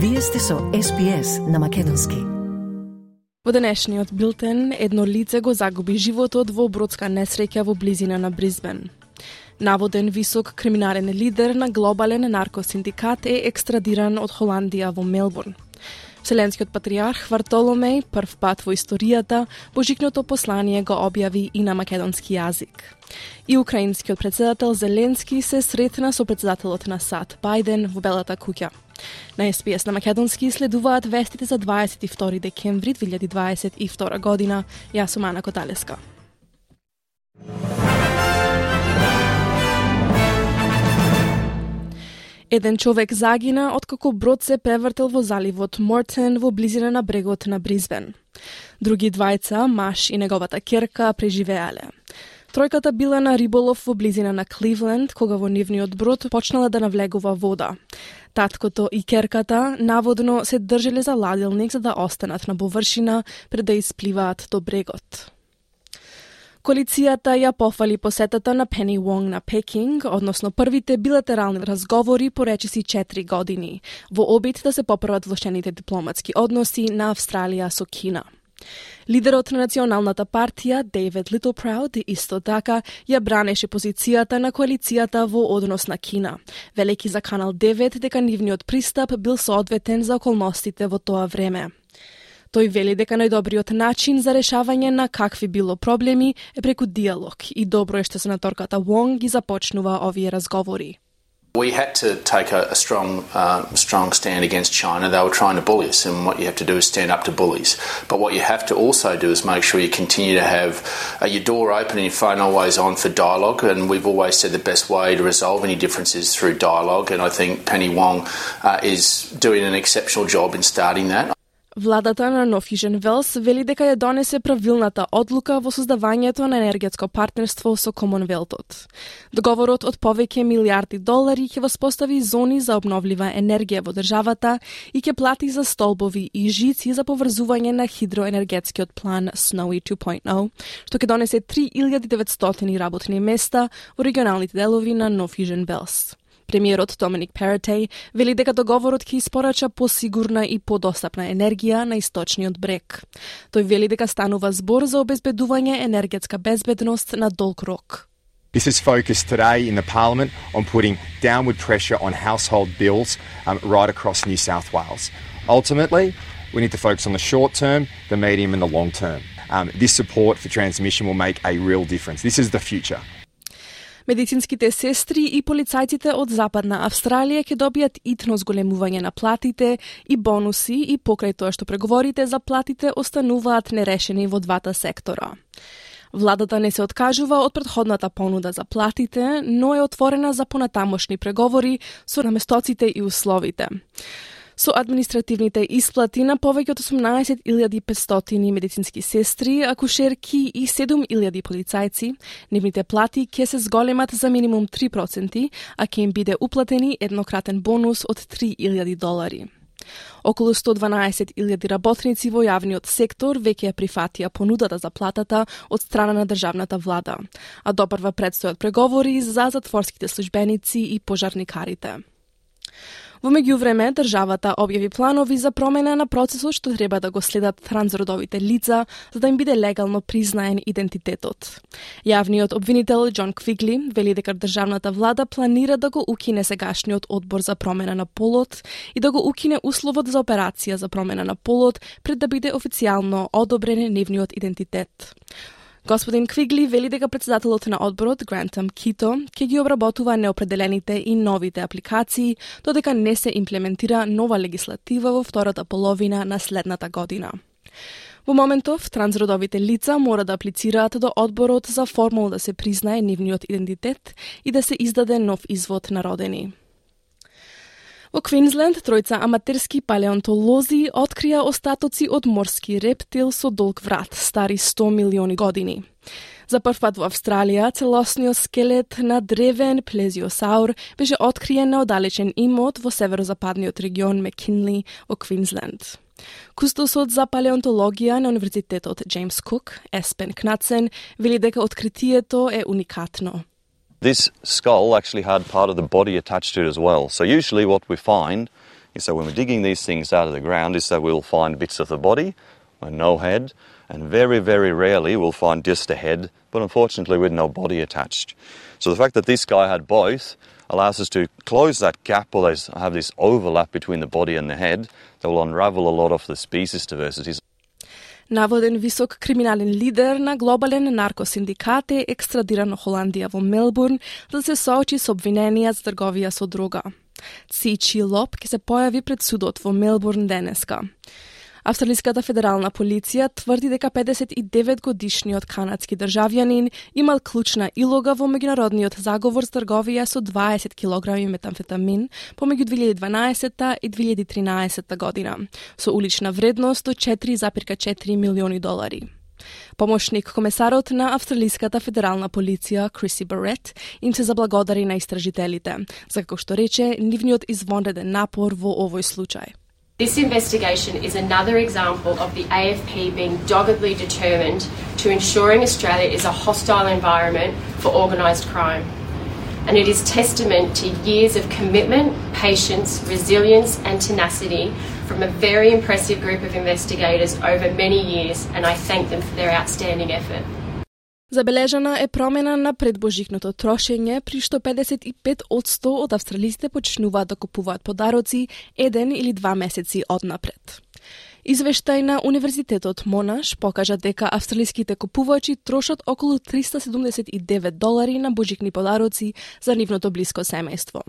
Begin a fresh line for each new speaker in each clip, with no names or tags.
Вие сте со СПС на Македонски.
Во денешниот билтен, едно лице го загуби животот во бродска несреќа во близина на Бризбен. Наводен висок криминален лидер на глобален наркосиндикат е екстрадиран од Холандија во Мелбурн. Вселенскиот патриарх Вартоломеј прв пат во историјата божикното послание го објави и на македонски јазик. И украинскиот председател Зеленски се сретна со председателот на САД Бајден во Белата куќа. На СПС на Македонски следуваат вестите за 22 декември 2022 година. Јас сум Ана Коталеска. Еден човек загина откако брод се превртел во заливот Мортен во близина на брегот на Бризбен. Други двајца, Маш и неговата керка, преживеале. Тројката била на риболов во близина на Кливленд, кога во нивниот брод почнала да навлегува вода. Таткото и керката наводно се држеле за ладилник за да останат на површина пред да испливаат до брегот. Коалицијата ја пофали посетата на Пени Вонг на Пекинг, односно првите билатерални разговори по речиси 4 години, во обид да се поправат влошените дипломатски односи на Австралија со Кина. Лидерот на Националната партија, Дейвид Литлпрауд, исто така ја бранеше позицијата на коалицијата во однос на Кина, велики за Канал 9 дека нивниот пристап бил соодветен за околностите во тоа време. Тој вели дека најдобриот начин за решавање на какви било проблеми е преку диалог и добро е што сенаторката Вонг ги започнува овие разговори.
We had to take a, a strong, uh, strong stand against China. They were trying to bully us, and what you have to do is stand up to bullies. But what you have to also do is make sure you continue to have uh, your door open and your phone always on for dialogue. And we've always said the best way to resolve any differences through dialogue. And I think Penny Wong uh, is doing an exceptional job in starting that.
Владата на Нофижен Велс вели дека ја донесе правилната одлука во создавањето на енергетско партнерство со Комонвелтот. Договорот од повеќе милиарди долари ќе воспостави зони за обновлива енергија во државата и ќе плати за столбови и жици за поврзување на хидроенергетскиот план Snowy 2.0, што ќе донесе 3900 работни места во регионалните делови на Нофижен Велс. Премиерот Доминик Перетеј вели дека договорот ќе испорача посигурна и подостапна енергија на источниот брег. Тој вели дека станува збор за обезбедување енергетска безбедност на долг рок.
This is focused today in the Parliament on putting downward pressure on household bills um, right across New South Wales. Ultimately, we need to focus on the short term, the medium, and the long term. Um, this support for transmission will make a real difference. This is the future.
Медицинските сестри и полицајците од Западна Австралија ќе добијат итно зголемување на платите и бонуси и покрај тоа што преговорите за платите остануваат нерешени во двата сектора. Владата не се откажува од предходната понуда за платите, но е отворена за понатамошни преговори со наместоците и условите со административните исплати на повеќе од 18.500 медицински сестри, акушерки и 7.000 полицајци, нивните плати ќе се зголемат за минимум 3%, а ќе им биде уплатени еднократен бонус од 3.000 долари. Околу 112.000 работници во јавниот сектор веќе ја прифатија понудата за платата од страна на државната влада, а допрва предстојат преговори за затворските службеници и пожарникарите. Во меѓувреме, државата објави планови за промена на процесот што треба да го следат трансродовите лица за да им биде легално признаен идентитетот. Јавниот обвинител Џон Квигли вели дека државната влада планира да го укине сегашниот одбор за промена на полот и да го укине условот за операција за промена на полот пред да биде официјално одобрен нивниот идентитет. Господин Квигли вели дека председателот на одборот, Грантам Кито, ќе ги обработува неопределените и новите апликации, додека не се имплементира нова легислатива во втората половина на следната година. Во моментов, трансродовите лица мора да аплицираат до одборот за формално да се признае нивниот идентитет и да се издаде нов извод на родени. Во Квинсленд, тројца аматерски палеонтолози открија остатоци од морски рептил со долг врат, стари 100 милиони години. За прв пат во Австралија, целосниот скелет на древен плезиосаур беше откриен на оддалечен имот во северозападниот регион Мекинли во Квинсленд. Кустосот за палеонтологија на Универзитетот Джеймс Кук, Еспен Кнацен, вели дека откритието е уникатно.
This skull actually had part of the body attached to it as well. So usually what we find is that when we're digging these things out of the ground, is that we'll find bits of the body, with no head, and very, very rarely we'll find just a head, but unfortunately with no body attached. So the fact that this guy had both allows us to close that gap or have this overlap between the body and the head that will unravel a lot of the species diversity.
Наводен висок криминален лидер на глобален наркосиндикат е екстрадиран во Холандија во Мелбурн да се соочи со обвиненија за трговија со дрога. Цичи Лоп ќе се појави пред судот во Мелбурн денеска. Австралиската федерална полиција тврди дека 59 годишниот канадски државјанин имал клучна илога во меѓународниот заговор за трговија со 20 килограми метамфетамин помеѓу 2012 и 2013 година, со улична вредност од 4,4 милиони долари. Помошник комесарот на Австралиската федерална полиција Криси Барет им се заблагодари на истражителите, за како што рече нивниот извонреден напор во овој случај.
This investigation is another example of the AFP being doggedly determined to ensuring Australia is a hostile environment for organised crime. And it is testament to years of commitment, patience, resilience, and tenacity from a very impressive group of investigators over many years, and I thank them for their outstanding effort.
Забележана е промена на предбожикното трошење, при што 55 од 100 од австралиците почнуваат да купуваат подароци еден или два месеци однапред. Извештај на Универзитетот Монаш покажа дека австралиските купувачи трошат околу 379 долари на божикни подароци за нивното блиско семејство.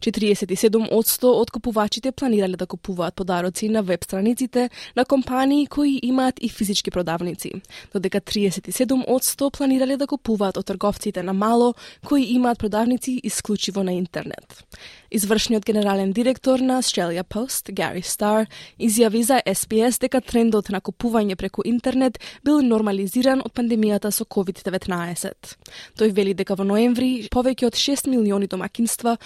47% од купувачите планирале да купуваат подароци на веб страниците на компании кои имаат и физички продавници, додека 37% планирале да купуваат од трговците на мало кои имаат продавници исклучиво на интернет. Извршниот генерален директор на Australia Post, Gary Starr, изјави за SPS дека трендот на купување преку интернет бил нормализиран од пандемијата со COVID-19. Тој вели дека во ноември повеќе од 6 милиони домакинства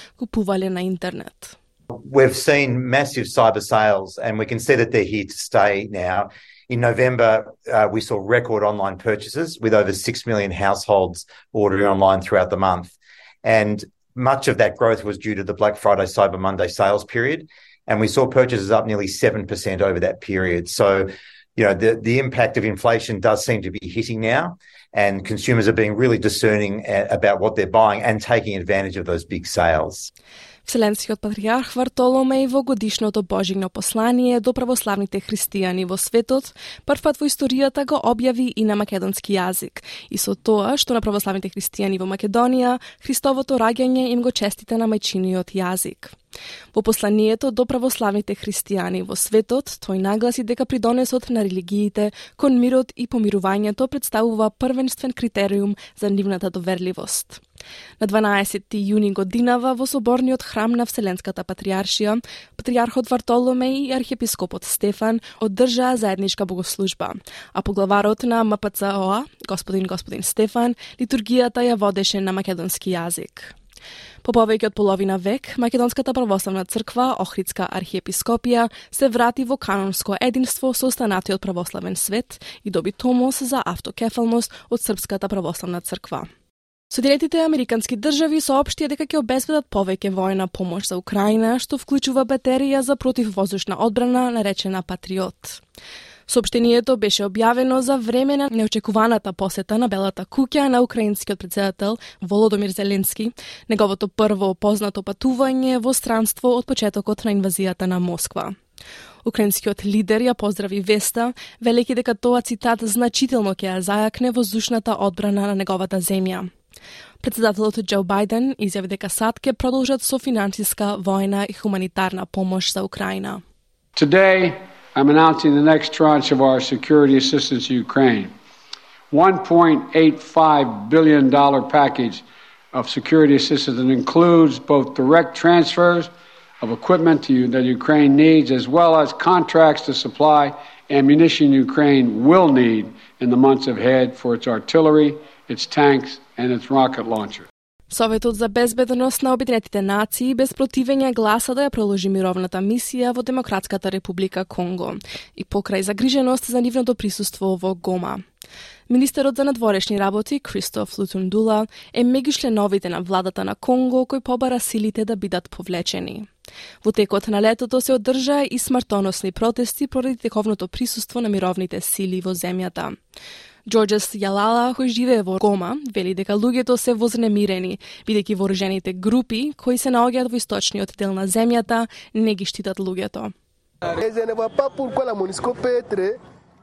We've seen massive cyber sales, and we can see that they're here to stay now. In November, uh, we saw record online purchases with over 6 million households ordering online throughout the month. And much of that growth was due to the Black Friday, Cyber Monday sales period. And we saw purchases up nearly 7% over that period. So you know, the, the impact of inflation does seem to be hitting now. And consumers are being really discerning eh, about what they're buying and taking advantage of those big sales.
Вселенскиот патриарх Вартоломеј во годишното Божино послание до православните христијани во светот, првпат во историјата го објави и на македонски јазик. И со тоа што на православните христијани во Македонија, Христовото раѓање им го честите на мајчиниот јазик. Во посланието до православните христијани во светот, тој нагласи дека придонесот на религиите кон мирот и помирувањето представува првенствен критериум за нивната доверливост. На 12 јуни годинава во соборниот храм на Вселенската патриаршија, патриархот Вартоломеј и архиепископот Стефан одржаа заедничка богослужба, а поглаварот на МПЦОА, господин господин Стефан, литургијата ја водеше на македонски јазик. По повеќе од половина век, Македонската православна црква, Охридска архиепископија, се врати во канонско единство со останатиот православен свет и доби томос за автокефалност од Српската православна црква. Соединетите американски држави соопштија дека ќе обезбедат повеќе војна помош за Украина, што вклучува батерија за противвоздушна одбрана наречена Патриот. Сообштението беше објавено за време на неочекуваната посета на Белата куќа на украинскиот председател Володомир Зеленски, неговото прво познато патување во странство од почетокот на инвазијата на Москва. Украинскиот лидер ја поздрави Веста, велики дека тоа цитат значително ќе ја зајакне воздушната одбрана на неговата земја. Председателот Џо Бајден изјави дека САД ќе продолжат со финансиска, војна и хуманитарна помош за Украина.
Today, I'm announcing the next tranche of our security assistance to Ukraine. $1.85 billion package of security assistance that includes both direct transfers of equipment to that Ukraine needs, as well as contracts to supply ammunition Ukraine will need in the months ahead for its artillery, its tanks, and its rocket launchers.
Советот за безбедност на Обединетите нации без противење гласа да ја проложи мировната мисија во Демократската република Конго и покрај загриженост за нивното присуство во Гома. Министерот за надворешни работи Кристоф Лутундула е меѓу членовите на владата на Конго кој побара силите да бидат повлечени. Во текот на летото се одржаа и смртоносни протести поради тековното присуство на мировните сили во земјата. Джорджес Јалала, кој живее во Гома, вели дека луѓето се вознемирени, бидејќи вооружените групи кои се наоѓаат во источниот дел на земјата не ги штитат луѓето.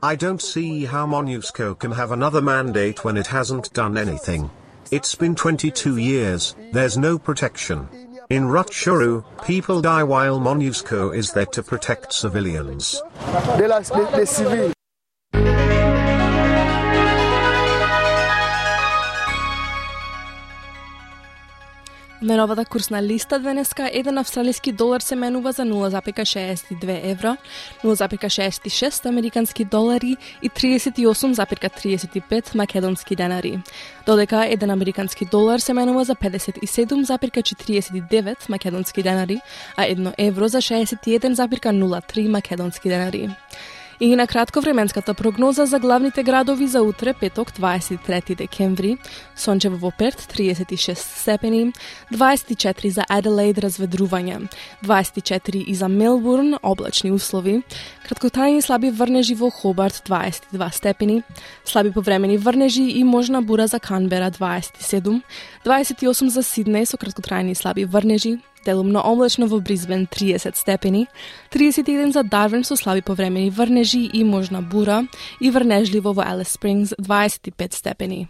I don't see how MONUSCO can have another mandate when it hasn't done anything. It's been 22 years, there's no protection. In Rutshuru, people die while MONUSCO is there to protect civilians.
Меновата курсна листа денеска еден австралиски долар се менува за 0,62 евро, 0,66 американски долари и 38,35 македонски денари. Додека еден американски долар се менува за 57,49 македонски денари, а едно евро за 61,03 македонски денари. И на кратко временската прогноза за главните градови за утре, петок, 23 декември. Сончево во Перт, 36 степени, 24 за Аделаид, разведрување, 24 и за Мелбурн, облачни услови, краткотрајни слаби врнежи во Хобарт, 22 степени, слаби повремени врнежи и можна бура за Канбера, 27, 28 за Сиднеј со краткотрајни слаби врнежи, делумно облачно во Бризбен 30 степени, 31 за Дарвин со слаби повремени врнежи и можна бура и врнежливо во Елес Спрингс 25 степени.